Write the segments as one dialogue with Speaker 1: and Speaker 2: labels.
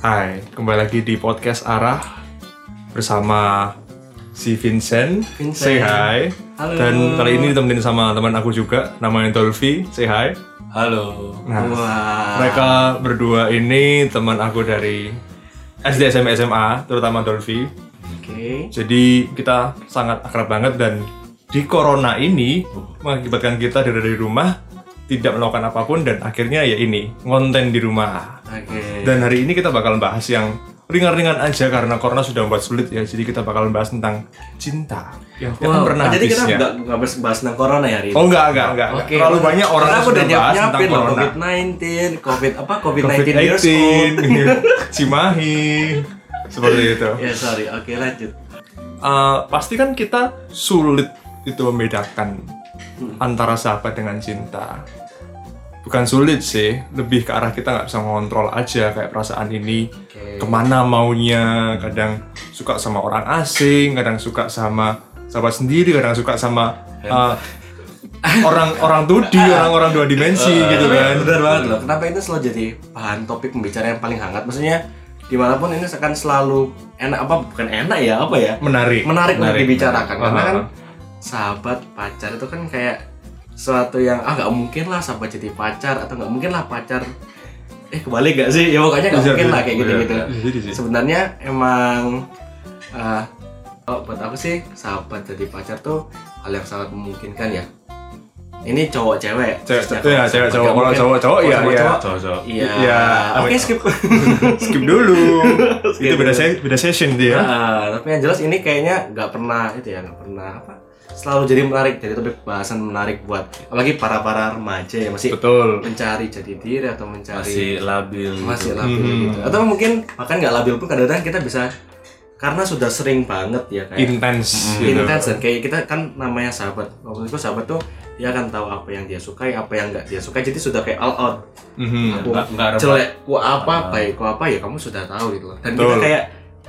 Speaker 1: Hai, kembali lagi di podcast Arah bersama si Vincent.
Speaker 2: Vincent.
Speaker 1: Say hi.
Speaker 2: Halo.
Speaker 1: Dan kali ini ditemenin sama teman aku juga, namanya Dolphy. Say hi.
Speaker 3: Halo.
Speaker 1: Nah,
Speaker 2: Wah.
Speaker 1: mereka berdua ini teman aku dari SD, SMP, SMA, terutama Dolphy.
Speaker 2: Oke.
Speaker 1: Jadi kita sangat akrab banget dan di corona ini mengakibatkan kita dari, dari rumah tidak melakukan apa pun dan akhirnya ya ini konten di rumah.
Speaker 2: Oke.
Speaker 1: Dan hari ini kita bakal bahas yang ringan-ringan aja karena corona sudah membuat sulit ya. Jadi kita bakal bahas tentang cinta. Tidak
Speaker 2: Wow,
Speaker 1: pernah
Speaker 2: jadi kita nggak nggak bahas bahas tentang corona ya hari ini.
Speaker 1: Oh enggak, enggak, enggak.
Speaker 2: Oke.
Speaker 1: Terlalu banyak orang yang sudah bahas tentang corona.
Speaker 2: COVID-19, COVID apa COVID-19 years old.
Speaker 1: COVID-19, Cimahi, seperti itu.
Speaker 2: Ya sorry, oke lanjut.
Speaker 1: Eh, pasti kan kita sulit itu membedakan
Speaker 2: Hmm.
Speaker 1: antara sahabat dengan cinta. Bukan sulit sih, lebih ke arah kita nggak bisa ngontrol aja kayak perasaan ini
Speaker 2: Oke.
Speaker 1: ke mana maunya. Kadang suka sama orang asing, kadang suka sama sahabat sendiri, kadang suka sama eh, orang orang 2D, orang-orang dua dimensi gitu
Speaker 2: Tapi
Speaker 1: kan.
Speaker 2: benar banget loh. Kenapa ini selalu jadi bahan topik pembicaraan yang paling hangat? Maksudnya di mana pun ini akan selalu enak apa bukan enak ya apa ya
Speaker 1: Menarik.
Speaker 2: menarik untuk
Speaker 3: Menarik.
Speaker 2: dibicarakan karena
Speaker 1: Ah,
Speaker 2: kan
Speaker 1: ah.
Speaker 2: sahabat pacar itu kan kayak suatu yang ah nggak mungkin lah sahabat jadi pacar atau nggak mungkin lah pacar. Eh kebalik gak sih? Ya pokoknya nggak mungkin lah kayak gitu gitu sebenarnya emang ah kalau buat aku sih sahabat jadi pacar tuh hal yang sangat memungkinkan ya. Ini cowok cewek.
Speaker 1: Cewek, ya, cewek cowok. Kalau cowok-cowok
Speaker 2: Kalau
Speaker 1: ya, ya.
Speaker 2: cowok,
Speaker 3: Cowok-cowok.
Speaker 2: iya.
Speaker 1: Ya,
Speaker 2: oke skip.
Speaker 1: Skip dulu.
Speaker 2: Skip
Speaker 1: itu beda se- beda session dia.
Speaker 2: Ah, tapi yang jelas ini kayaknya nggak pernah itu ya nggak pernah apa selalu jadi menarik jadi topik bahasan menarik buat apalagi para para remaja ya masih
Speaker 1: Betul.
Speaker 2: mencari jati diri atau mencari
Speaker 3: Masih labil.
Speaker 2: masih
Speaker 3: gitu.
Speaker 2: labil
Speaker 1: Hmm.
Speaker 2: gitu atau mungkin bahkan nggak labil pun kadang-kadang kita bisa karena sudah sering banget ya kayak
Speaker 1: Intens gitu.
Speaker 2: intens dan kayak kita kan namanya sahabat maksudku sahabat tuh dia akan tahu apa yang dia sukai apa yang nggak dia sukai jadi sudah kayak all out
Speaker 1: Mhm.
Speaker 2: aku
Speaker 3: Nggak- nggak
Speaker 2: jelek ku apa
Speaker 3: Ah.
Speaker 2: baik ku apa ya kamu sudah tahu gitu loh dan
Speaker 1: Betul.
Speaker 2: kita kayak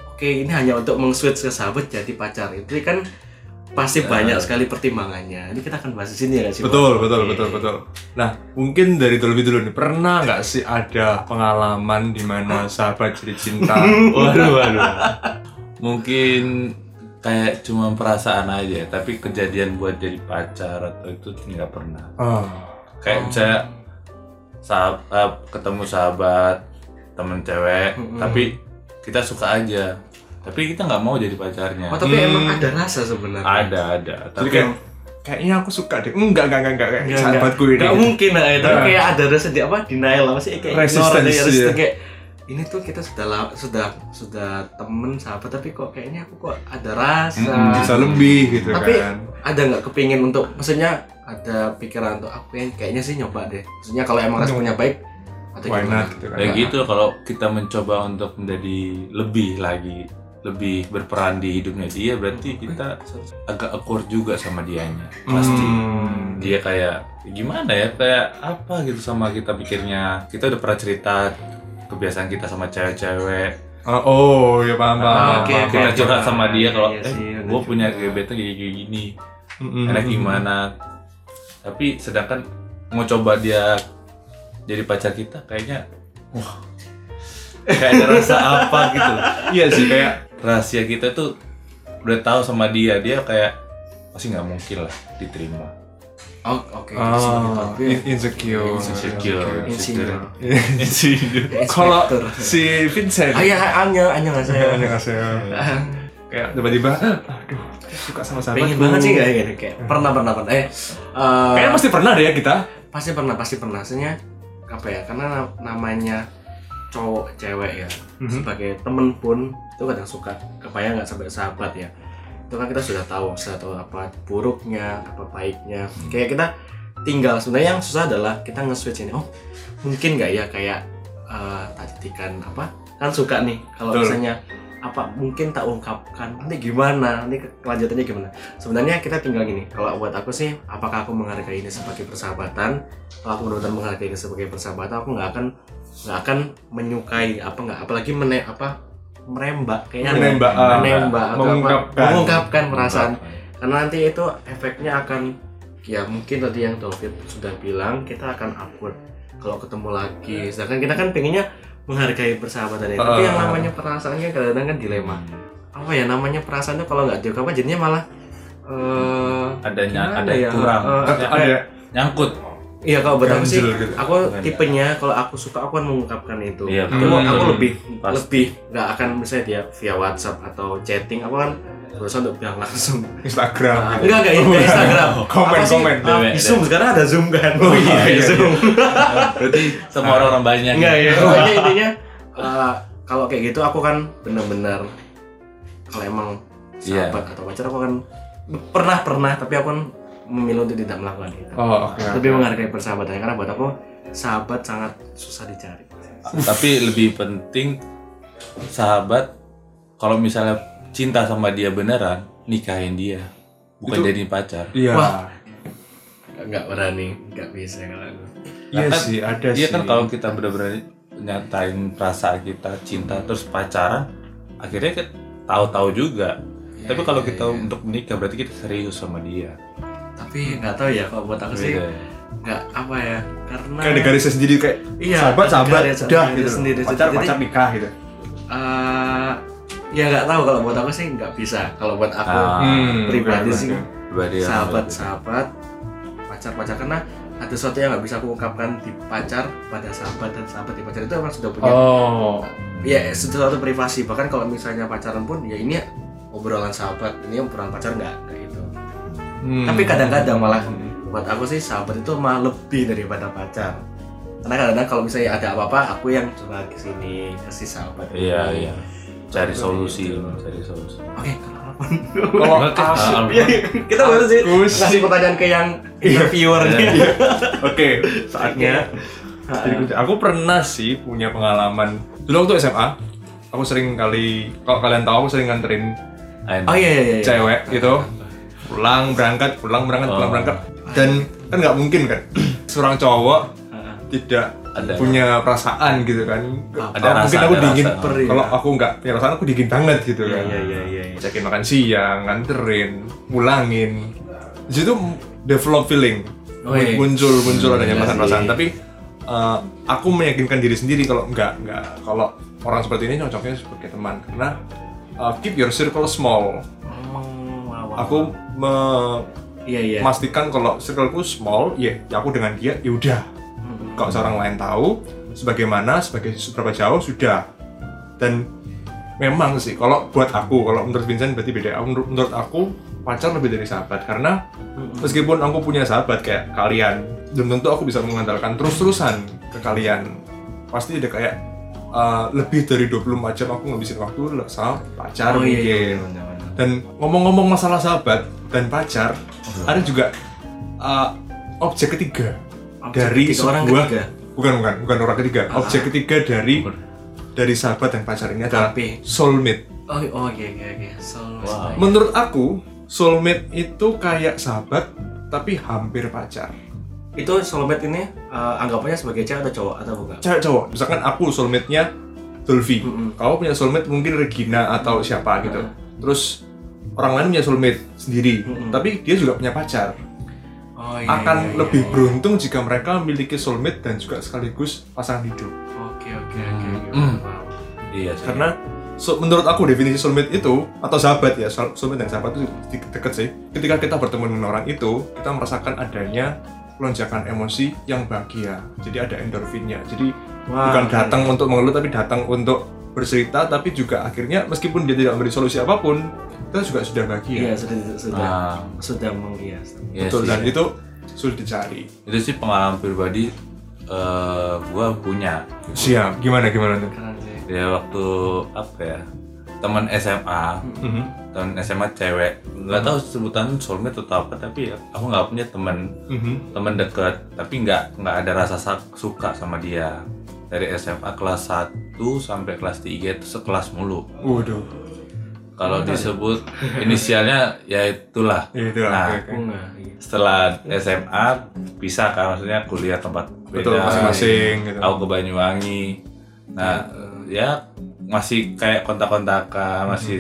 Speaker 2: oke ini hanya untuk meng-switch ke sahabat jadi pacar itu kan pasti banyak sekali pertimbangannya ini kita akan bahas di sini ya sih
Speaker 1: Betul, betul,
Speaker 2: Oke.
Speaker 1: betul, betul. Nah, mungkin dari Dolby dulu nih, pernah nggak sih ada pengalaman di mana sahabat jadi cinta?
Speaker 3: Waduh, waduh. Mungkin kayak cuma perasaan aja, tapi kejadian buat jadi pacar atau itu nggak pernah.
Speaker 1: oh.
Speaker 3: Kayak misalnya sahabat ketemu sahabat temen cewek,
Speaker 2: Mm-mm.
Speaker 3: tapi kita suka aja. Tapi kita nggak mau jadi pacarnya.
Speaker 2: oh tapi
Speaker 1: Hmm.
Speaker 2: emang ada rasa sebenarnya
Speaker 3: Ada, ada.
Speaker 1: Jadi
Speaker 3: Tapi
Speaker 1: kayak kayaknya aku suka deh. Enggak, enggak, enggak, enggak, kayak
Speaker 2: Nggak,
Speaker 1: sahabatku ini.
Speaker 2: Nggak mungkin lah itu
Speaker 1: Nah.
Speaker 2: kayak ada rasa di apa denial apa sih kayak aja, resistance,
Speaker 1: iya.
Speaker 2: kayak ini tuh kita sudah la- sudah sudah temen sahabat tapi kok kayaknya aku kok ada rasa
Speaker 1: Mm, bisa lebih gitu
Speaker 2: Tapi-
Speaker 1: kan.
Speaker 2: ada nggak kepingin untuk maksudnya ada pikiran untuk aku yang kayaknya sih nyoba deh maksudnya kalau emang responnya baik atau
Speaker 1: Why
Speaker 2: gimana
Speaker 1: not gitu kan.
Speaker 3: ya gitu kalau kita mencoba untuk menjadi lebih lagi lebih berperan di hidupnya dia berarti kita agak awkward juga sama dianya. Pasti.
Speaker 1: Hmm.
Speaker 3: dia kayak gimana ya kayak apa gitu sama kita pikirnya. Kita udah pernah cerita kebiasaan kita sama cewek-cewek.
Speaker 1: Ah, oh, ya paham, paham.
Speaker 2: Ah,
Speaker 1: paham,
Speaker 2: oke,
Speaker 3: kita curhat sama dia kalau
Speaker 2: Iya
Speaker 3: eh
Speaker 2: udah
Speaker 3: gue punya gebetan kayak gini
Speaker 1: Mm-mm.
Speaker 3: enak gimana? Tapi sedangkan mau coba dia jadi pacar kita kayaknya wah kayak ada rasa apa gitu.
Speaker 1: Iya sih kayak
Speaker 3: rahasia kita tuh udah tahu sama dia. Dia kayak pasti nggak mungkin lah diterima.
Speaker 2: Oh oke
Speaker 1: ah,
Speaker 2: Tapi-
Speaker 1: in- insecure.
Speaker 3: insecure
Speaker 2: Insinyur.
Speaker 3: insecure.
Speaker 1: Kalau si Vincent.
Speaker 2: Ah ya anya anya nggak saya.
Speaker 1: Annyeonghaseyo. kayak tiba-tiba aduh suka sama sahabatku.
Speaker 2: Pengen banget sih kayak gini kayak pernah pernah pernah. Eh eh,
Speaker 1: kayaknya pasti pernah deh ya kita.
Speaker 2: Pasti pernah pasti pernah. Maksudnya apa ya? Karena na- namanya cowok cewek ya.
Speaker 1: Mhm.
Speaker 2: sebagai temen pun itu kadang suka kebayang nggak sampai sahabat ya. Itu kan kita sudah tahu sudah tahu apa buruknya apa baiknya. Kayak kita tinggal sebenarnya yang susah adalah kita nge-switch ini oh mungkin nggak ya kayak eh tadi kan apa kan suka nih kalau misalnya apa mungkin tak ungkapkan nanti gimana nanti ke- kelanjutannya gimana? Sebenarnya kita tinggal gini kalau buat aku sih apakah aku menghargai ini sebagai persahabatan? Kalau aku benar-benar menghargai ini sebagai persahabatan aku nggak akan nggak akan menyukai apa nggak apalagi mene apa merembak kayaknya
Speaker 1: Menembak, ah,
Speaker 2: menembak atau apa,
Speaker 1: mengungkapkan.
Speaker 2: mengungkapkan perasaan karena nanti itu efeknya akan ya mungkin tadi yang David sudah bilang kita akan awkward kalau ketemu lagi sedangkan kita kan pengennya menghargai persahabatan itu.
Speaker 1: Uh.
Speaker 2: Tapi yang namanya perasaannya kadang-kadang kan dilema. Apa ya namanya perasaan itu kalau nggak diungkapkan jadinya malah eh
Speaker 3: adanya ada
Speaker 2: ya?
Speaker 3: kurang
Speaker 1: Ada, ada
Speaker 3: nyangkut
Speaker 2: Iya kalau buat aku sih,
Speaker 1: gitu.
Speaker 2: aku tipenya kalau aku suka aku kan mengungkapkan itu.
Speaker 3: Iya,
Speaker 2: aku,
Speaker 1: betul.
Speaker 2: aku lebih
Speaker 3: Pasti.
Speaker 2: lebih nggak akan misalnya dia via WhatsApp atau chatting, aku kan berusaha untuk bilang langsung.
Speaker 1: Instagram
Speaker 2: Ah,
Speaker 1: gitu.
Speaker 2: enggak enggak kayak Instagram.
Speaker 1: Komen,
Speaker 2: Apa sih?
Speaker 1: komen.
Speaker 2: Ah,
Speaker 3: Dewe,
Speaker 2: Zoom sekarang ada Zoom kan. Oh
Speaker 1: iya, iya.
Speaker 2: Zoom.
Speaker 3: berarti semua orang orang banyak
Speaker 2: Enggak ya. Pokoknya intinya eh, kalau kayak gitu aku kan benar-benar kalau emang
Speaker 3: Iya.
Speaker 2: sahabat atau pacar aku kan pernah pernah tapi aku kan memilih untuk tidak melakukan itu.
Speaker 1: Oh, oke.
Speaker 2: Lebih
Speaker 1: oke.
Speaker 2: menghargai persahabatan karena buat aku sahabat sangat susah dicari.
Speaker 3: tapi lebih penting sahabat kalau misalnya cinta sama dia beneran nikahin dia bukan
Speaker 1: Itu-
Speaker 3: jadi pacar
Speaker 1: Iya.
Speaker 2: Wah. Nggak berani, nggak bisa kalau aku.
Speaker 1: Iya
Speaker 3: Kan
Speaker 1: sih, ada
Speaker 3: Iya
Speaker 1: sih.
Speaker 3: kan kalau kita benar-benar nyatain perasaan kita cinta terus pacaran akhirnya tahu-tahu juga
Speaker 2: Iya,
Speaker 3: tapi kalau
Speaker 2: iya,
Speaker 3: kita
Speaker 2: iya.
Speaker 3: untuk menikah berarti kita serius sama dia
Speaker 2: Tapi nggak tahu ya kalau buat aku sih
Speaker 3: Beda ya.
Speaker 2: nggak apa ya karena
Speaker 1: kayak ada garisnya sendiri kayak
Speaker 2: Iya,
Speaker 1: sahabat sahabat udah gitu.
Speaker 2: sendiri.
Speaker 1: pacar
Speaker 2: Jadi-
Speaker 1: pacar nikah gitu.
Speaker 2: eh, ya nggak tahu kalau buat aku sih nggak bisa. Kalau buat aku
Speaker 3: Ah,
Speaker 1: Hmm,
Speaker 2: pribadi sih sahabat sahabat pacar pacar karena ada sesuatu yang nggak bisa aku ungkapkan di pacar pada sahabat dan sahabat di pacar itu emang sudah punya
Speaker 1: Oh.
Speaker 2: ya sesuatu privasi bahkan kalau misalnya pacaran pun ya ini obrolan sahabat ini obrolan pacar nggak
Speaker 1: Hmm.
Speaker 2: tapi kadang-kadang malah buat aku sih sahabat itu malah lebih daripada pacar. Karena kadang-kadang kalau misalnya ada apa-apa aku yang curhat ke sini ke si sahabat.
Speaker 3: Iya iya. Cari solusi cari solusi.
Speaker 2: Oke kalau apa?
Speaker 1: Kalau
Speaker 3: ah,
Speaker 2: Iya, kita baru sih ngasih pertanyaan ke yang interviewer nih
Speaker 3: Iya.
Speaker 1: Oke, saatnya. Jadi kunci. Aku pernah sih punya pengalaman. Dulu waktu SMA, aku sering kali, kalau kalian tahu aku sering nganterin
Speaker 2: oh iya iya iya
Speaker 1: cewek gitu, pulang berangkat, pulang berangkat, pulang
Speaker 3: Oh.
Speaker 1: berangkat. Dan kan nggak mungkin kan, seorang cowok tidak
Speaker 3: Ada.
Speaker 1: punya perasaan gitu kan.
Speaker 3: Ada
Speaker 1: Oh,
Speaker 3: rasa,
Speaker 1: mungkin aku
Speaker 3: ada
Speaker 1: dingin.
Speaker 3: rasa.
Speaker 1: Kalau
Speaker 2: ya.
Speaker 1: aku nggak punya perasaan, aku dingin banget gitu
Speaker 2: iya
Speaker 1: kan.
Speaker 2: iya iya iya iya.
Speaker 1: Ajakin makan siang, nganterin, pulangin. Di situ develop feeling.
Speaker 2: Oh, iya.
Speaker 1: Muncul muncul adanya
Speaker 2: Iya
Speaker 1: perasaan-perasaan. Tapi uh, aku meyakinkan diri sendiri kalau enggak enggak kalau orang seperti ini cocoknya sebagai teman karena uh, keep your circle small.
Speaker 2: Oh,
Speaker 1: Aku
Speaker 2: iya iya
Speaker 1: memastikan kalau circleku small, ya, ya aku dengan dia ya udah.
Speaker 2: Hmm.
Speaker 1: Kalau seorang lain tahu sebagaimana, sebagai seberapa jauh sudah. Dan memang sih kalau buat aku, kalau menurut Vincent berarti beda. Menurut, menurut aku pacar lebih dari sahabat karena meskipun aku punya sahabat kayak kalian, belum tentu aku bisa mengandalkan terus-terusan ke kalian. Pasti ada kayak uh, lebih dari 24 jam aku ngabisin waktu sama pacar
Speaker 2: oh iya iya benar.
Speaker 1: Dan ngomong-ngomong masalah sahabat dan pacar, ada juga uh, objek ketiga
Speaker 2: Objek
Speaker 1: dari
Speaker 2: ketiga, orang
Speaker 1: sebuah
Speaker 2: ketiga.
Speaker 1: bukan bukan bukan orang ketiga.
Speaker 2: Ah.
Speaker 1: Objek ketiga dari dari sahabat dan pacar ini adalah
Speaker 2: Tapi-
Speaker 1: soulmate.
Speaker 2: oh oh oke oke oke so
Speaker 3: Wow.
Speaker 1: Menurut aku, soulmate itu kayak sahabat tapi hampir pacar.
Speaker 2: Itu soulmate ini eh, anggapannya sebagai cewek atau cowok atau bukan
Speaker 1: Cewek cowok, misalkan aku soulmate-nya Dolphy.
Speaker 2: Mm-mm.
Speaker 1: Kau punya soulmate mungkin Regina atau siapa gitu.
Speaker 2: Ah.
Speaker 1: Terus orang lain punya soulmate sendiri,
Speaker 2: Mm-mm.
Speaker 1: tapi dia juga punya pacar.
Speaker 2: oh iya
Speaker 1: akan
Speaker 2: iya, iya,
Speaker 1: lebih
Speaker 2: iya.
Speaker 1: beruntung jika mereka memiliki soulmate dan juga sekaligus pasangan hidup.
Speaker 2: oke oke oke oke.
Speaker 3: Hmm.
Speaker 2: Wow.
Speaker 3: iya sih.
Speaker 1: Karena so, menurut aku definisi soulmate itu atau sahabat ya, soul- soulmate dan sahabat itu de- deket sih. Ketika kita bertemu dengan orang itu, kita merasakan adanya lonjakan emosi yang bahagia. Jadi ada endorfinnya. Jadi
Speaker 2: Wah,
Speaker 1: bukan
Speaker 2: keren.
Speaker 1: datang untuk mengeluh tapi datang untuk bercerita tapi juga akhirnya meskipun dia tidak memberi solusi apa pun, kita juga sudah
Speaker 2: iya
Speaker 1: bahagia.
Speaker 2: sudah sudah
Speaker 3: Nah,
Speaker 2: sudah menghias
Speaker 3: iya
Speaker 1: Betul
Speaker 3: sih.
Speaker 1: dan itu sulit dicari.
Speaker 3: itu sih pengalaman pribadi eh, gua punya
Speaker 1: Siap. Gimana gimana tuh?
Speaker 3: ya waktu apa ya teman SMA
Speaker 1: Mhm.
Speaker 3: teman SMA cewek nggak tahu sebutan soulmate atau apa tapi ya, aku nggak punya teman
Speaker 1: Mhm.
Speaker 3: teman dekat tapi nggak nggak ada rasa sa- suka sama dia dari SMA kelas 1 sampai kelas 3 itu sekelas mulu
Speaker 1: Waduh.
Speaker 3: kalau disebut inisialnya ya itulah
Speaker 1: Ya, itu
Speaker 3: Nah,
Speaker 1: oke.
Speaker 2: bunga iya.
Speaker 3: setelah SMA bisa kan maksudnya kuliah tempat
Speaker 1: Betul
Speaker 3: beda
Speaker 1: masing-masing gitu.
Speaker 3: aku ke Banyuwangi nah ya masih kayak kontak-kontakan masih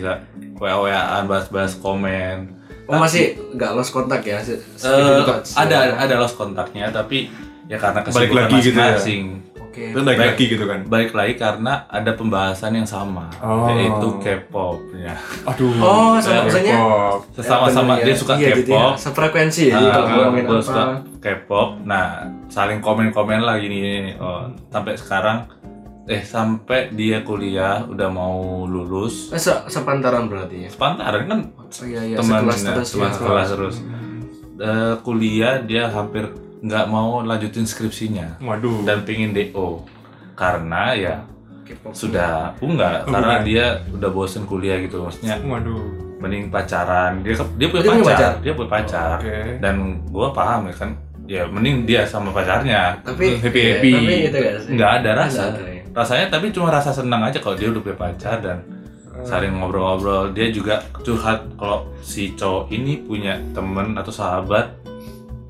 Speaker 3: wa waan bahas-bahas komen
Speaker 2: oh masih nggak lost kontak ya Se-
Speaker 3: Eh,
Speaker 2: segitu juga.
Speaker 3: ada ada lost kontaknya tapi ya karena
Speaker 1: Balik
Speaker 3: kesibukan
Speaker 1: lagi gitu ya?
Speaker 3: masing-masing
Speaker 2: Oke.
Speaker 1: Itu baik lagi gitu kan.
Speaker 3: Balik lagi karena ada pembahasan yang sama,
Speaker 1: Oh.
Speaker 3: yaitu K-pop ya.
Speaker 1: Aduh.
Speaker 2: Oh, sama maksudnya
Speaker 1: K-pop.
Speaker 3: Sesama-sama
Speaker 2: bener
Speaker 3: dia
Speaker 2: ya.
Speaker 3: suka
Speaker 2: Iya,
Speaker 3: K-pop.
Speaker 2: ya, sefrekuensi ya.
Speaker 3: Ah,
Speaker 2: ngomongin
Speaker 3: gue
Speaker 2: apa,
Speaker 3: suka K-pop. Nah, saling komen-komen lah gini, gini. Oh, sampai sekarang eh sampai dia kuliah udah mau lulus.
Speaker 2: Eh, se- sepantaran berarti ya.
Speaker 3: Sepantaran kan
Speaker 2: Oh iya iya,
Speaker 3: teman
Speaker 2: sekelas terus
Speaker 3: teman
Speaker 2: ya.
Speaker 3: sekelas terus. Eh, kuliah dia hampir nggak mau lanjutin skripsinya
Speaker 1: Waduh.
Speaker 3: dan pingin DO karena ya
Speaker 2: K-pop.
Speaker 3: sudah enggak
Speaker 1: Oh,
Speaker 3: karena
Speaker 1: bukan.
Speaker 3: dia udah bosen kuliah gitu maksudnya
Speaker 1: Waduh.
Speaker 3: mending pacaran dia dia punya
Speaker 2: Dia punya
Speaker 3: pacar,
Speaker 2: pacar?
Speaker 3: dia punya pacar
Speaker 1: Oke.
Speaker 3: dan gua paham ya kan ya mending dia sama pacarnya
Speaker 2: Tapi
Speaker 1: Happy
Speaker 2: iya,
Speaker 1: happy.
Speaker 2: Tapi itu gak sih?
Speaker 3: nggak ada rasa
Speaker 2: Nggak ada ya.
Speaker 3: Rasanya tapi cuma rasa senang aja kalau dia udah punya pacar dan saling ngobrol-ngobrol dia juga curhat kalau si cowok ini punya temen atau sahabat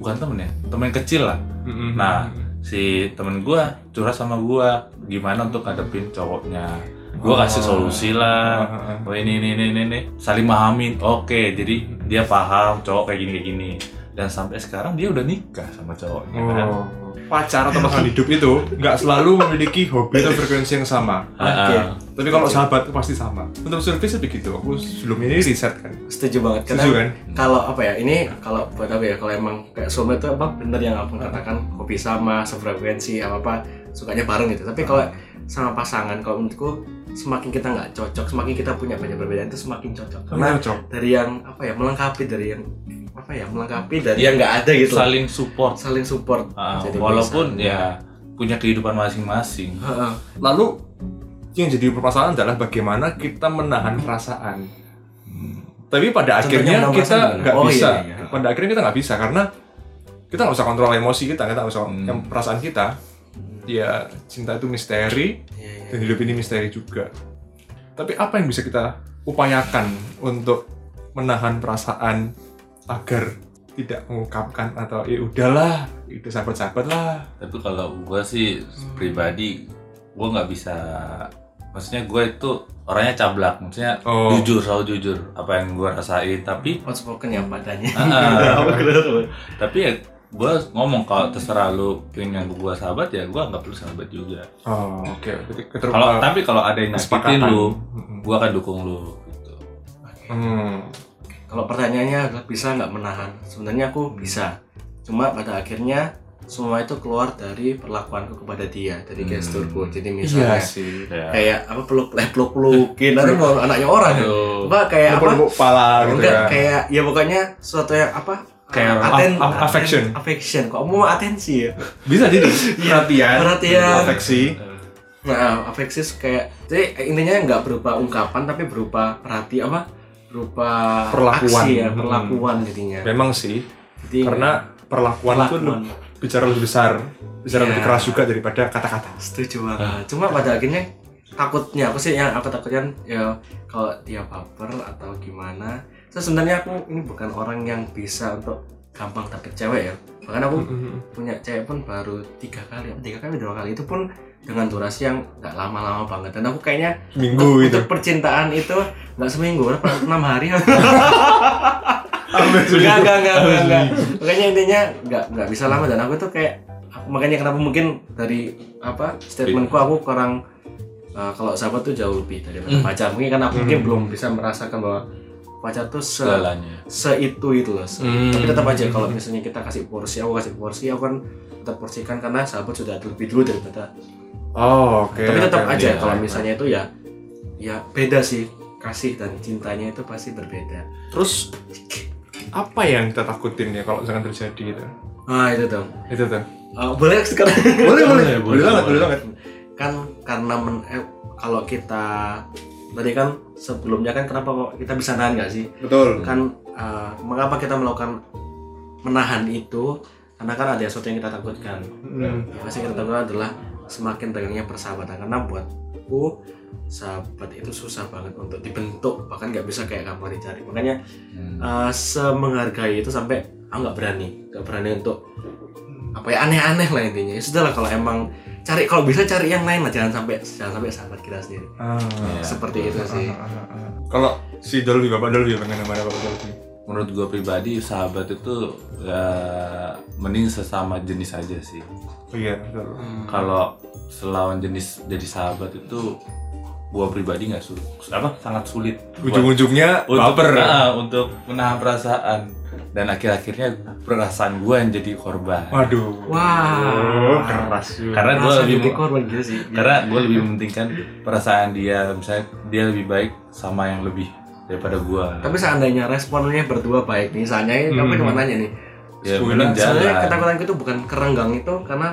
Speaker 3: bukan temen ya temen kecil lah
Speaker 1: Mm-mm.
Speaker 3: Nah, si temen gua curhat sama gua gimana untuk ngadepin cowoknya. Gua kasih
Speaker 1: Oh.
Speaker 3: solusi lah.
Speaker 1: Ah, ah, ah.
Speaker 3: Oh ini ini ini ini, ini. saling mahamin. Oke, jadi dia paham cowok kayak gini kayak gini. Dan sampai sekarang dia udah nikah sama cowoknya kan.
Speaker 1: Pacar atau pasangan hidup itu nggak selalu memiliki hobi atau frekuensi yang sama.
Speaker 3: Ah,
Speaker 2: Oke.
Speaker 3: ah.
Speaker 1: Tapi kalau sahabat itu pasti sama. Untuk survei sih begitu. Aku sebelumnya ini riset kan.
Speaker 2: Setuju banget karena
Speaker 1: Setuju kan?
Speaker 2: kalau apa ya ini kalau buat apa ya kalau emang kayak soulmate itu apa bener yang aku katakan hobi sama sefrekuensi apa apa sukanya bareng gitu tapi kalau sama pasangan kalau menurutku semakin kita nggak cocok semakin kita punya banyak perbedaan itu semakin cocok Karena
Speaker 1: cocok.
Speaker 2: dari yang apa ya melengkapi dari yang apa ya melengkapi dari yang nggak ada gitu.
Speaker 3: Saling support.
Speaker 2: saling support
Speaker 3: Ah,
Speaker 2: Jadi
Speaker 3: walaupun
Speaker 2: bisa.
Speaker 3: ya punya kehidupan masing-masing.
Speaker 2: Heeh.
Speaker 1: Lalu yang jadi permasalahan adalah bagaimana kita menahan perasaan. Tapi pada
Speaker 2: Contohnya
Speaker 1: akhirnya kita nggak?
Speaker 2: Oh,
Speaker 1: bisa.
Speaker 2: iya, iya.
Speaker 1: Pada akhirnya kita nggak bisa karena kita nggak bisa kontrol emosi kita, kita nggak bisa
Speaker 3: Hmm.
Speaker 1: yang perasaan kita. Ya cinta itu misteri
Speaker 2: Iya, iya.
Speaker 1: dan hidup ini misteri juga. Tapi apa yang bisa kita upayakan untuk menahan perasaan agar tidak mengungkapkan atau ya udahlah itu sahabat-sahabat lah
Speaker 3: Tapi kalau gua sih pribadi gua nggak bisa maksudnya gua itu orangnya cablak maksudnya
Speaker 1: Oh.
Speaker 3: jujur selalu jujur apa yang gua rasain tapi
Speaker 2: outspoken ya padanya
Speaker 3: Ah,
Speaker 2: Apa bener?
Speaker 3: tapi ya gue ngomong kalau terserah lu pengen gue sahabat ya gue nggak perlu sahabat juga
Speaker 1: oh oke keter-
Speaker 3: kalau tapi kalau ada yang nyakitin
Speaker 1: kesepakatan.
Speaker 3: lu gue akan dukung lu gitu
Speaker 1: Hmm.
Speaker 2: Kalau pertanyaannya adalah bisa nggak menahan? Sebenarnya aku bisa. Cuma pada akhirnya semua itu keluar dari perlakuanku kepada dia, dari
Speaker 3: Hmm.
Speaker 2: gesturku. Jadi
Speaker 1: Iya
Speaker 2: misalnya
Speaker 1: sih.
Speaker 3: ya
Speaker 2: kayak apa peluk eh, peluk pelukin nanti mau anaknya orang.
Speaker 3: Aduh.
Speaker 2: Apa kayak apa?
Speaker 1: Nepuk-nepuk kepala gitu
Speaker 2: Enggak
Speaker 1: ya.
Speaker 2: kayak ya pokoknya sesuatu yang apa?
Speaker 3: Kayak
Speaker 2: aten,
Speaker 1: af- af- affection.
Speaker 2: aten- affection. Kok mau atensi ya?
Speaker 1: Bisa jadi perhatian,
Speaker 2: Perhatian.
Speaker 1: afeksi.
Speaker 2: Nah, afeksi kayak jadi intinya nggak berupa ungkapan tapi berupa perhati apa? Berupa
Speaker 1: Perlakuan.
Speaker 2: aksi ya,
Speaker 1: Hmm.
Speaker 2: perlakuan jadinya.
Speaker 1: Memang sih,
Speaker 2: Jadi
Speaker 1: karena perlakuan itu
Speaker 2: perlakuan.
Speaker 1: lebih- bicara lebih besar, bicara
Speaker 2: Iya.
Speaker 1: lebih keras juga daripada kata-kata.
Speaker 2: setuju banget cuma pada akhirnya takutnya apa sih yang aku takutkan ya kalau dia baper atau gimana so, sebenarnya aku ini bukan orang yang bisa untuk gampang dapet cewek ya bahkan aku punya cewek pun baru tiga kali tiga kali dua kali itu pun dengan durasi yang nggak lama-lama banget dan aku kayaknya
Speaker 1: Minggu itu.
Speaker 2: untuk percintaan itu nggak seminggu berapa enam hari enggak enggak enggak, enggak. makanya intinya enggak enggak bisa lama dan aku tuh kayak makanya kenapa mungkin dari apa statementku aku kurang uh, kalau sahabat tuh jauh lebih daripada
Speaker 3: Hmm.
Speaker 2: pacar mungkin karena aku mungkin
Speaker 1: Hmm.
Speaker 2: belum bisa merasakan bahwa pacar tuh se
Speaker 3: segalanya
Speaker 2: se itu itu loh se-
Speaker 1: Hmm.
Speaker 2: tapi tetap aja kalau misalnya kita kasih porsi aku kasih porsi aku kan tetap porsikan karena sahabat sudah lebih dulu daripada
Speaker 1: Oh, oke.
Speaker 2: tapi tetap
Speaker 1: oke,
Speaker 2: aja
Speaker 1: oke.
Speaker 2: kalau misalnya itu ya ya beda sih kasih dan cintanya itu pasti berbeda
Speaker 1: Terus apa yang kita takutin ya kalau misalkan terjadi gitu?
Speaker 2: ah itu tuh
Speaker 1: Itu tuh.
Speaker 2: Uh, boleh sekarang
Speaker 1: Boleh, boleh.
Speaker 3: Boleh,
Speaker 1: Boleh
Speaker 3: boleh,
Speaker 1: banget,
Speaker 3: boleh.
Speaker 1: boleh banget.
Speaker 2: kan karena men- eh, kalau kita tadi kan sebelumnya kan kenapa kok kita bisa nahan nggak sih
Speaker 1: Betul.
Speaker 2: kan uh, mengapa kita melakukan menahan itu karena kan ada sesuatu yang kita takutkan
Speaker 1: Hmm.
Speaker 2: yang pasti kita takutkan adalah semakin tegangnya persahabatan karena buatku sahabat itu susah banget untuk dibentuk bahkan nggak bisa kayak kamu dicari makanya
Speaker 3: Hmm.
Speaker 2: uh, semenghargai itu sampai aku nggak berani nggak berani untuk apa ya aneh-aneh lah intinya ya sudah lah kalau emang cari kalau bisa cari yang lain lah jangan sampai jangan sampai sahabat kita sendiri
Speaker 1: Ah.
Speaker 3: Ya.
Speaker 2: seperti itu sih
Speaker 1: Ah, ah, ah. Kalau si Dolby Bapak Dolby pengen mana Bapak Dolby?
Speaker 3: Menurut gue pribadi sahabat itu ya mending sesama jenis aja sih.
Speaker 1: Oh iya, betul.
Speaker 3: kalau selawan jenis jadi sahabat itu gua pribadi nggak sulit apa sangat sulit
Speaker 1: ujung-ujungnya
Speaker 3: untuk
Speaker 1: baper
Speaker 3: Nah, untuk menahan perasaan. Dan akhir-akhirnya perasaan gua yang jadi korban.
Speaker 1: Waduh.
Speaker 2: Wah.
Speaker 1: Oh, keras
Speaker 3: karena gua
Speaker 2: Rasa
Speaker 3: lebih
Speaker 2: jadi korban gitu sih.
Speaker 3: karena gue lebih mementingkan perasaan dia. Misalnya dia lebih baik sama yang lebih daripada gua
Speaker 2: Tapi seandainya responnya berdua baik nih, misalnya kamu
Speaker 1: Hmm.
Speaker 2: cuma nanya nih.
Speaker 3: ya
Speaker 1: sebulan
Speaker 2: Sebenarnya
Speaker 3: jalan
Speaker 2: ketakutanku itu bukan kerenggang itu karena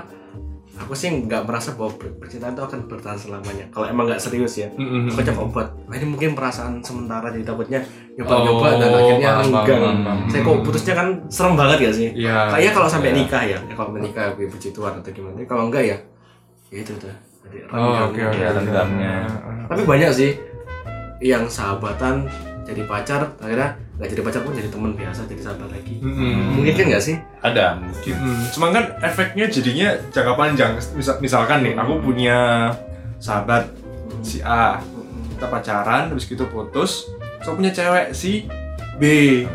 Speaker 2: aku sih nggak merasa bahwa per- percintaan itu akan bertahan selamanya. Kalau emang nggak serius ya,
Speaker 1: Mm-mm.
Speaker 2: aku coba obat. Nah, ini mungkin perasaan sementara jadi takutnya nyoba-nyoba dan
Speaker 1: Oh,
Speaker 2: akhirnya
Speaker 1: paham,
Speaker 2: renggang. Saya kok putusnya kan serem banget ya sih.
Speaker 1: Iya.
Speaker 2: Kayaknya kalau sampai
Speaker 3: Iya.
Speaker 2: nikah ya, ya kalau menikah gue puji Tuhan atau gimana. Kalau enggak ya, ya itu tuh. Jadi
Speaker 1: Oh.
Speaker 3: Ya,
Speaker 1: oke.
Speaker 3: renggangnya.
Speaker 2: Tapi banyak sih yang sahabatan jadi pacar, akhirnya nggak jadi pacar pun jadi teman biasa, jadi sahabat lagi.
Speaker 1: Mm-mm.
Speaker 2: Mungkin kan nggak sih?
Speaker 3: ada mungkin
Speaker 1: Mm, Cuma kan efeknya jadinya jangka panjang. Misal, misalkan nih, aku punya sahabat si A, kita pacaran, habis gitu putus, terus aku punya cewek si B,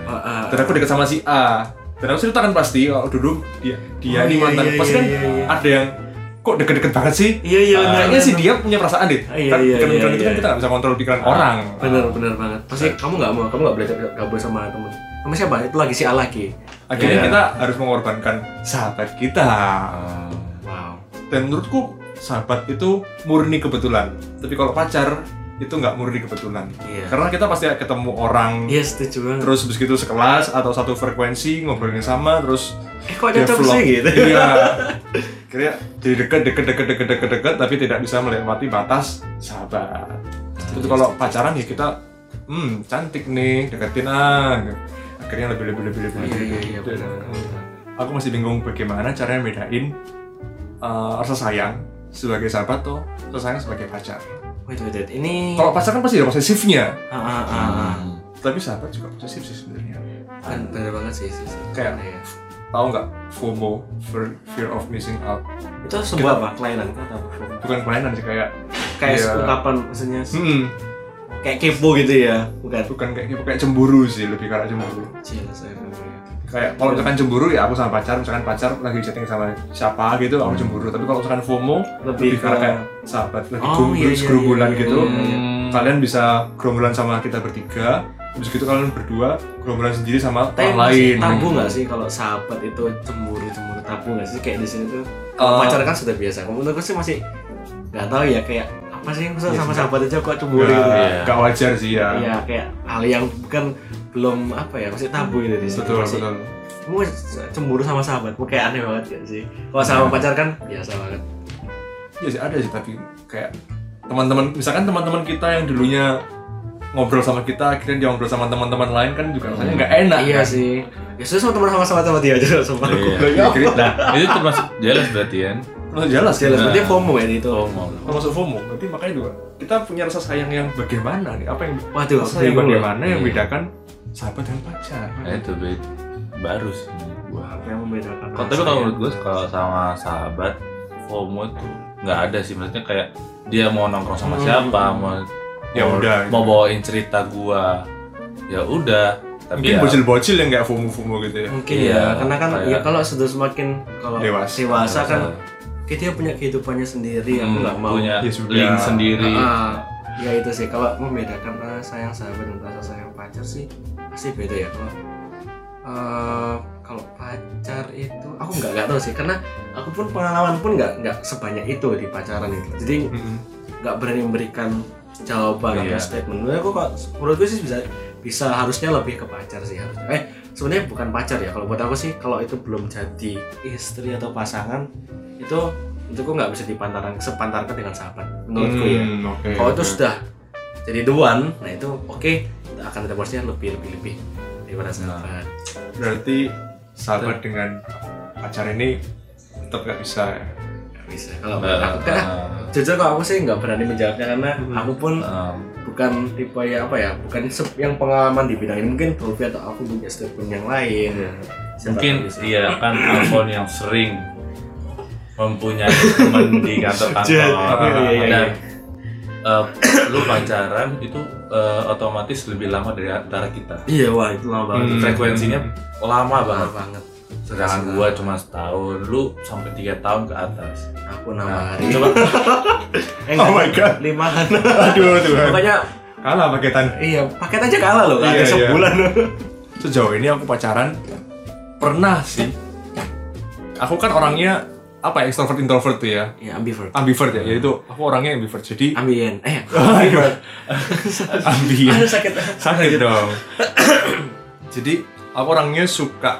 Speaker 2: Ah, ah.
Speaker 1: dan aku deket sama si A. Dan aku ceritakan pasti kalau dulu dia dia
Speaker 2: Oh,
Speaker 1: nih
Speaker 2: iya,
Speaker 1: mantan
Speaker 2: iya,
Speaker 1: pasti
Speaker 2: iya,
Speaker 1: kan
Speaker 2: iya, iya.
Speaker 1: ada yang kok deket-deket banget sih.
Speaker 2: Iya iya benar.
Speaker 1: Kayaknya sih dia punya perasaan deh.
Speaker 2: Iya,
Speaker 1: kan
Speaker 2: iya,
Speaker 1: pikiran-pikiran
Speaker 2: iya,
Speaker 1: itu kan
Speaker 2: iya.
Speaker 1: kita nggak bisa kontrol pikiran orang.
Speaker 2: Bener bener banget. Pasti kamu nggak mau, kamu nggak boleh gabung sama temen. Sama siapa? Itu lagi si A lagi.
Speaker 1: Akhirnya
Speaker 3: Iya.
Speaker 1: kita harus mengorbankan sahabat kita.
Speaker 3: Ah,
Speaker 2: Wow.
Speaker 1: dan menurutku sahabat itu murni kebetulan tapi kalau pacar itu nggak murni kebetulan
Speaker 2: Iya.
Speaker 1: karena kita pasti ketemu orang
Speaker 2: Iya setuju banget.
Speaker 1: terus begitu sekelas atau satu frekuensi ngobrolin sama terus
Speaker 2: eh kok
Speaker 1: develop.
Speaker 2: sih gitu?
Speaker 1: iya kira jadi deket deket deket deket deket deket tapi tidak bisa melewati batas sahabat itu kalau pacaran ya kita hmm cantik nih deketin ah akhirnya lebih lebih lebih lebih
Speaker 2: Iya
Speaker 1: lebih
Speaker 2: iya iya
Speaker 1: aku masih bingung bagaimana caranya bedain uh, rasa sayang sebagai sahabat tuh rasa sayang sebagai pacar.
Speaker 2: Wait wait wait. Ini.
Speaker 1: Kalau pacar kan pasti ada posesifnya,
Speaker 2: Ah ah ah. ah.
Speaker 3: Hmm.
Speaker 1: tapi sahabat juga posesif sih sebenarnya.
Speaker 2: Kan bener banget sih sih. sih.
Speaker 1: Kayak-
Speaker 2: ya.
Speaker 1: Tahu nggak FOMO, fear, fear of missing out?
Speaker 2: Itu sebuah apa? Kelainan atau?
Speaker 1: Bukan kelainan sih kayak,
Speaker 2: Kayak
Speaker 1: Iya.
Speaker 2: ungkapan maksudnya
Speaker 1: hmm,
Speaker 2: kayak kepo gitu ya, bukan?
Speaker 1: bukan kayak kayak cemburu sih, lebih kayak cemburu.
Speaker 2: Cila saya ya.
Speaker 1: Kayak kalau misalkan cemburu ya aku sama pacar, misalkan pacar lagi chatting sama siapa gitu, aku cemburu. Tapi kalau misalkan FOMO, lebih
Speaker 2: Lebih
Speaker 1: karena kayak sahabat lagi
Speaker 2: Oh, iya, iya,
Speaker 1: gerombolan
Speaker 2: iya,
Speaker 1: gitu.
Speaker 2: iya, iya.
Speaker 3: Hmm.
Speaker 1: kalian bisa gerombolan sama kita bertiga habis gitu kalian berdua gerombolan sendiri sama
Speaker 2: Tapi
Speaker 1: orang lain
Speaker 2: tabu nggak sih kalau sahabat itu cemburu cemburu tabu nggak sih kayak di sini tuh
Speaker 1: Eh,
Speaker 2: kalau pacaran kan sudah biasa. Kalau menurutku sih masih nggak tahu ya kayak apa sih yang
Speaker 1: Iya,
Speaker 2: sama
Speaker 1: sudah.
Speaker 2: sahabat aja kok cemburu
Speaker 1: nggak
Speaker 2: gitu.
Speaker 3: Iya.
Speaker 1: nggak wajar sih ya
Speaker 2: Iya kayak hal yang bukan belum apa ya masih tabu gitu di sini.
Speaker 1: betul
Speaker 2: masih,
Speaker 1: betul
Speaker 2: Kamu cemburu sama sahabatmu kayak aneh banget ya sih. Kalau sama
Speaker 1: Iya.
Speaker 2: pacar kan biasa banget.
Speaker 1: ya sih ada sih tapi kayak teman-teman misalkan teman-teman kita yang dulunya ngobrol sama kita akhirnya dia ngobrol sama teman-teman lain kan juga rasanya nggak enak
Speaker 2: iya
Speaker 1: kan?
Speaker 2: sih. Ya sudah sama teman sama sama sama dia aja sama aku.
Speaker 3: Iya.
Speaker 1: Ya?
Speaker 3: Nah, itu termasuk jelas berarti kan?
Speaker 1: Termasuk jelas
Speaker 2: Jelas
Speaker 3: Nah.
Speaker 2: berarti FOMO ya itu.
Speaker 3: Mau.
Speaker 1: termasuk FOMO berarti makanya juga kita punya rasa sayang yang bagaimana nih apa yang
Speaker 2: Waduh,
Speaker 1: rasa sayang
Speaker 2: loh.
Speaker 1: bagaimana yang
Speaker 3: Iya.
Speaker 1: bedakan sahabat dan pacar
Speaker 3: Nah, itu baru sih gua.
Speaker 2: Apa yang membedakan?
Speaker 3: Kalau tapi kalau menurut gue kalau sama sahabat FOMO itu nggak ada sih maksudnya kayak dia mau nongkrong sama
Speaker 2: Hmm.
Speaker 3: siapa mau
Speaker 1: Ya
Speaker 3: mau,
Speaker 1: udah,
Speaker 3: mau
Speaker 1: gitu.
Speaker 3: bawain cerita gua. Ya udah tapi
Speaker 1: mungkin
Speaker 3: ya
Speaker 1: bocil-bocil yang nggak FOMO-FOMO gitu ya?
Speaker 2: Mungkin
Speaker 3: Iya,
Speaker 2: ya karena kan
Speaker 3: kayak-
Speaker 2: ya kalau sudah semakin kalau
Speaker 1: Dewasa.
Speaker 2: dewasa kan kita punya kehidupannya sendiri aku
Speaker 3: Hmm,
Speaker 2: nggak mau.
Speaker 3: punya
Speaker 1: Ya sudah.
Speaker 3: link sendiri.
Speaker 2: Ah, ya itu sih. Kalau membedakan rasa sayang sahabat dan rasa sayang pacar sih pasti beda ya kalau eh, kalau pacar itu aku nggak nggak tahu sih. Karena aku pun pengalaman pun nggak nggak sebanyak itu di pacaran itu. Jadi nggak berani memberikan jawaban
Speaker 3: Iya.
Speaker 2: atau statement menurut aku kok menurutku sih bisa bisa harusnya lebih ke pacar sih harusnya. Eh sebenarnya bukan pacar ya kalau buat aku sih kalau itu belum jadi istri atau pasangan itu itu kok nggak bisa dipantarkan sepantarkan dengan sahabat menurutku ya.
Speaker 1: Hmm, oke,
Speaker 2: kalau itu
Speaker 1: oke.
Speaker 2: sudah jadi one nah itu oke akan ada porsinya lebih lebih lebih daripada sahabat.
Speaker 1: berarti sahabat dengan pacar ini tetap nggak bisa ya?
Speaker 2: Nggak bisa. Kalau
Speaker 3: Nah,
Speaker 2: aku karena jujur kalau aku sih nggak berani menjawabnya karena
Speaker 1: Hmm.
Speaker 2: aku pun
Speaker 3: um,
Speaker 2: bukan tipe ya apa ya bukan yang pengalaman di bidang ini. Mungkin Tulfi atau aku punya statement yang lain. Ya. Siapa
Speaker 3: mungkin iya kan Alfon yang sering mempunyai teman di kantor-kantor
Speaker 2: Iya, iya, iya,
Speaker 3: dan
Speaker 2: iya.
Speaker 3: eh, lu pacaran itu eh, otomatis lebih lama dari antara kita.
Speaker 2: Iya wah itu lama banget.
Speaker 1: Hmm.
Speaker 3: frekuensinya lama
Speaker 2: lama
Speaker 3: banget.
Speaker 2: Banget
Speaker 3: sedangkan gua cuma setahun. Lu sampai tiga tahun ke atas.
Speaker 2: Aku enam
Speaker 3: Nah,
Speaker 2: hari.
Speaker 3: coba.
Speaker 2: Eh,
Speaker 1: Oh my God.
Speaker 2: limaan
Speaker 1: Aduh Tuhan.
Speaker 2: pokoknya
Speaker 1: Kalah paketan.
Speaker 2: iya paket aja kalah loh
Speaker 1: Iya,
Speaker 2: ada
Speaker 1: iya.
Speaker 2: sebulan.
Speaker 1: Sejauh ini aku pacaran pernah sih. Aku kan orangnya apa ya extrovert introvert tuh ya?
Speaker 2: Ya ambivert.
Speaker 1: Ambivert ya yaitu aku orangnya ambivert. Jadi
Speaker 2: ambien. Eh
Speaker 1: ambivert. Ambien.
Speaker 2: Aduh, sakit.
Speaker 1: Sakit dong. Jadi aku orangnya suka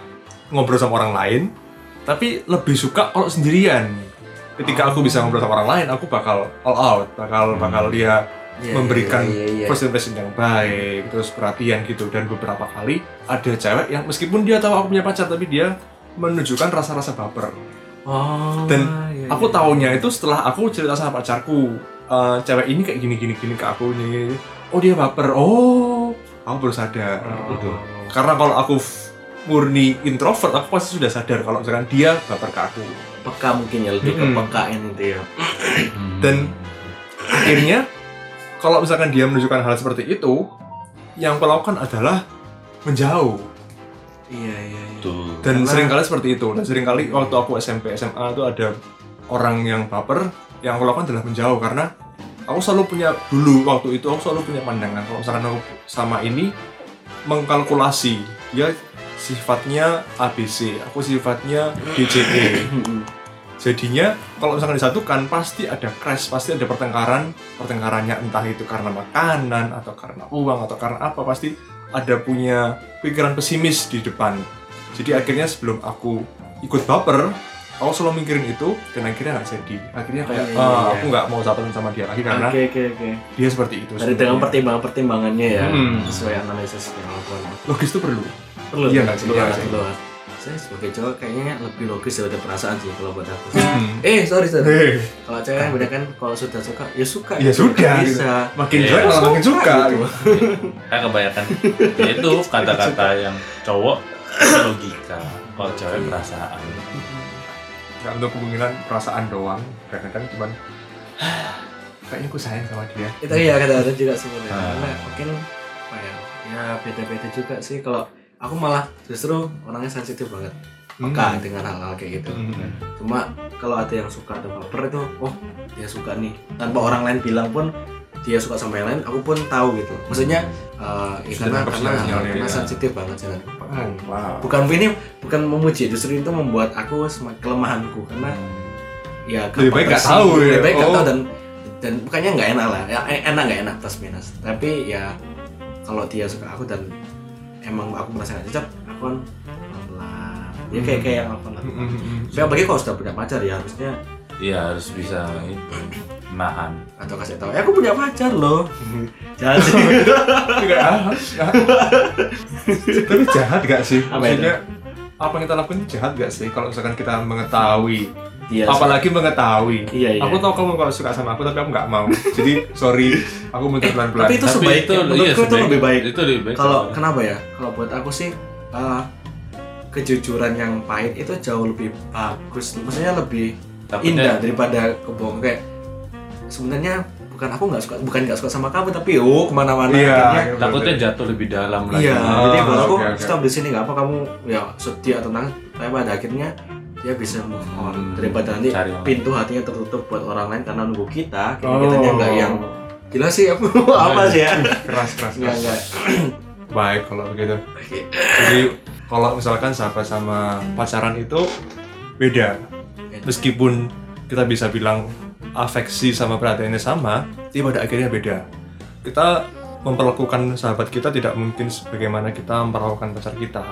Speaker 1: ngobrol sama orang lain tapi lebih suka kalau sendirian. Ketika aku bisa ngobrol sama orang lain aku bakal all out bakal bakal dia
Speaker 2: Iya,
Speaker 1: memberikan
Speaker 2: iya, iya, iya.
Speaker 1: first impression yang baik terus perhatian gitu. Dan beberapa kali ada cewek yang meskipun dia tahu aku punya pacar tapi dia menunjukkan rasa-rasa baper.
Speaker 2: Oh
Speaker 1: Dan
Speaker 2: iya,
Speaker 1: aku
Speaker 2: iya.
Speaker 1: taunya itu setelah aku cerita sama pacarku "Eh, cewek ini kayak gini gini gini ke aku nih. Oh dia baper. Oh aku baru sadar.
Speaker 2: Oh.
Speaker 1: gitu karena kalau aku murni introvert aku pasti sudah sadar kalau misalkan dia baper ke aku.
Speaker 2: Peka mungkin ya lebih ke
Speaker 1: Mm-mm.
Speaker 2: pekain itu ya.
Speaker 1: Dan akhirnya kalau misalkan dia menunjukkan hal seperti itu yang aku lakukan adalah menjauh.
Speaker 2: Iya iya iya.
Speaker 3: Tuh
Speaker 1: dan
Speaker 2: Karena-
Speaker 1: sering kali seperti itu. Dan sering kali waktu aku SMP SMA itu ada orang yang baper yang aku lakukan adalah menjauh. Karena aku selalu punya dulu waktu itu aku selalu punya pandangan. Kalau misalkan aku sama ini mengkalkulasi. Dia sifatnya ABC aku sifatnya DCE jadinya kalau misalkan disatukan pasti ada crash pasti ada pertengkaran. Pertengkarannya entah itu karena makanan atau karena uang atau karena apa pasti ada punya pikiran pesimis di depan. Jadi akhirnya sebelum aku ikut baper aku selalu mikirin itu dan akhirnya nggak jadi. Akhirnya kayak
Speaker 2: Oh, iya,
Speaker 1: "Ah,
Speaker 2: iya.
Speaker 1: aku nggak mau sahabatan sama dia lagi karena
Speaker 2: oke oke oke.
Speaker 1: dia seperti itu
Speaker 2: dari dengan pertimbangan pertimbangannya ya
Speaker 1: Hmm.
Speaker 2: sesuai analisis yang lakukan
Speaker 1: logis itu perlu.
Speaker 2: Perlu.
Speaker 1: Iya nggak sih?
Speaker 2: perlu
Speaker 1: Iya
Speaker 2: banget. saya sebagai cowok kayaknya lebih logis daripada perasaan sih kalau buat aku.
Speaker 1: Hmm.
Speaker 2: eh sorry sorry.
Speaker 1: Hei,
Speaker 2: kalau cewek beda kan kalau sudah suka ya suka.
Speaker 1: Ya sudah,
Speaker 2: bisa.
Speaker 1: Makin
Speaker 3: Iya.
Speaker 1: jelek malah makin suka
Speaker 2: gitu.
Speaker 3: kan kebanyakan. Ya itu kata-kata yang cowok logika kalau cewek perasaan
Speaker 1: nggak untuk kemungkinan perasaan doang. Kadang-kadang cuman kayaknya aku sayang sama dia.
Speaker 2: Itu kata ada juga sebenarnya
Speaker 3: Ah.
Speaker 2: karena mungkin apa ya ya beda-beda juga sih. Kalau aku malah justru orangnya sensitif banget. Peka
Speaker 1: Hmm.
Speaker 2: dengan hal-hal kayak gitu.
Speaker 1: Hmm.
Speaker 2: cuma kalau ada yang suka atau baper itu oh dia suka nih. Tanpa orang lain bilang pun dia suka sama yang lain aku pun tahu gitu maksudnya eh, ya
Speaker 1: Sudah
Speaker 2: karena karena, karena
Speaker 1: ya.
Speaker 2: sensitif banget sih
Speaker 1: Oh, wow.
Speaker 2: bukan ini bukan memuji justru itu membuat aku semakin kelemahanku karena ya
Speaker 1: Lebih baik nggak tahu ya.
Speaker 2: lebih baik nggak
Speaker 1: Oh.
Speaker 2: tahu dan dan bukannya nggak enak lah ya eh, enak nggak enak plus minus tapi ya kalau dia suka aku dan emang aku merasa nggak cocok aku kan pelan ya kayak kayak yang aku lakukan
Speaker 1: Hmm, hmm, hmm.
Speaker 2: tapi apalagi kalau sudah punya pacar ya harusnya
Speaker 3: iya harus bisa itu nahan.
Speaker 2: Atau kasih tahu ya aku punya pacar loh. Jangan sih.
Speaker 1: Tapi nggak ah, nggak. tapi jahat gak sih?
Speaker 2: Apa itu?
Speaker 1: maksudnya apa yang kita lakukan itu jahat gak sih? Kalau misalkan kita mengetahui.
Speaker 2: Iya,
Speaker 1: apalagi mengetahui.
Speaker 2: Iya, iya.
Speaker 1: aku tahu kamu kalau suka sama aku tapi aku nggak mau. Jadi sorry aku minta pelan-pelan.
Speaker 2: Tapi itu
Speaker 3: Tapi
Speaker 2: sebaik
Speaker 3: itu
Speaker 2: menurutku
Speaker 3: iya,
Speaker 2: itu
Speaker 3: sebaik-
Speaker 2: lebih baik.
Speaker 3: Itu lebih baik
Speaker 2: kalau kenapa ya? Kalau buat aku sih eh, kejujuran yang pahit itu jauh lebih bagus. Maksudnya lebih
Speaker 3: Takutnya-
Speaker 2: indah daripada kebohongan. Kayak sebenarnya bukan aku nggak suka bukan nggak suka sama kamu tapi oh ke mana-mana
Speaker 1: Iya,
Speaker 2: akhirnya.
Speaker 1: iya.
Speaker 3: takutnya jatuh lebih dalam lagi.
Speaker 2: Iya
Speaker 1: Oh,
Speaker 2: jadi kalau aku
Speaker 1: oke.
Speaker 2: stop di sini nggak apa kamu ya sedih atau nangis tapi pada akhirnya dia bisa move on.
Speaker 3: Hmm,
Speaker 2: daripada nanti
Speaker 3: cari
Speaker 2: pintu hatinya tertutup buat orang lain karena nunggu kita kita
Speaker 1: Oh.
Speaker 2: kitanya nggak yang gila sih aku apa sih ya?
Speaker 1: keras keras
Speaker 2: nggak nggak.
Speaker 1: Baik kalau begitu. Jadi kalau misalkan sahabat sama pacaran itu beda. Meskipun kita bisa bilang afeksi sama perhatiannya sama tapi pada akhirnya beda. Kita memperlakukan sahabat kita tidak mungkin sebagaimana kita memperlakukan pacar kita.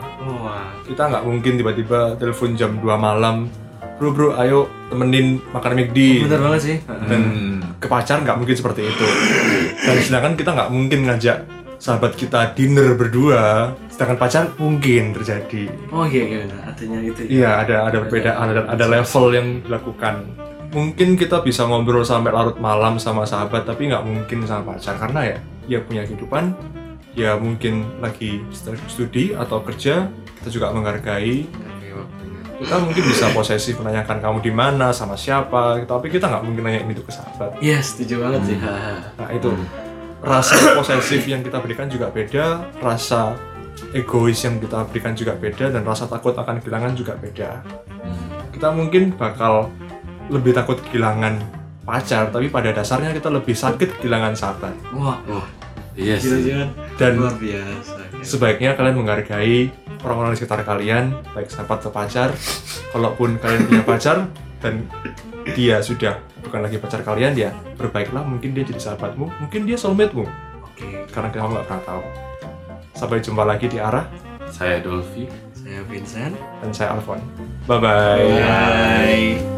Speaker 2: Wah.
Speaker 1: Kita nggak mungkin tiba-tiba telepon jam 2 malam bro bro ayo temenin makan McD.
Speaker 2: Bener banget sih.
Speaker 1: Dan
Speaker 3: Hmm.
Speaker 1: ke pacar nggak mungkin seperti itu. Dan sedangkan kita nggak mungkin ngajak sahabat kita dinner berdua sedangkan pacar mungkin terjadi.
Speaker 2: Oh iya iya nah, artinya itu
Speaker 1: iya ada ada perbedaan ada, ada level yang dilakukan mungkin kita bisa ngobrol sampai larut malam sama sahabat tapi nggak mungkin sama pacar. Karena ya dia punya kehidupan ya mungkin lagi studi atau kerja kita juga menghargai. Kita mungkin bisa posesif menanyakan kamu di mana sama siapa tapi kita nggak mungkin nanyain itu ke sahabat.
Speaker 2: Iya setuju banget sih.
Speaker 1: nah itu. Rasa posesif yang kita berikan juga beda rasa egois yang kita berikan juga beda dan rasa takut akan kehilangan juga beda.
Speaker 3: Hmm.
Speaker 1: kita mungkin bakal lebih takut kehilangan pacar tapi pada dasarnya kita lebih sakit kehilangan sahabat.
Speaker 2: Wah, wah,
Speaker 3: Iya sih.
Speaker 1: dan
Speaker 2: luar biasa.
Speaker 1: sebaiknya kalian menghargai orang-orang di sekitar kalian baik sahabat atau pacar. Kalaupun kalian punya pacar dan dia sudah bukan lagi pacar kalian ya berbaiklah. Mungkin dia jadi sahabatmu mungkin dia soulmate-mu.
Speaker 2: Oke,
Speaker 1: karena kamu nggak pernah tahu. Sampai jumpa lagi di arah.
Speaker 3: Saya Dolphy.
Speaker 2: saya Vincent.
Speaker 1: dan saya Alfon. Bye bye
Speaker 2: Bye.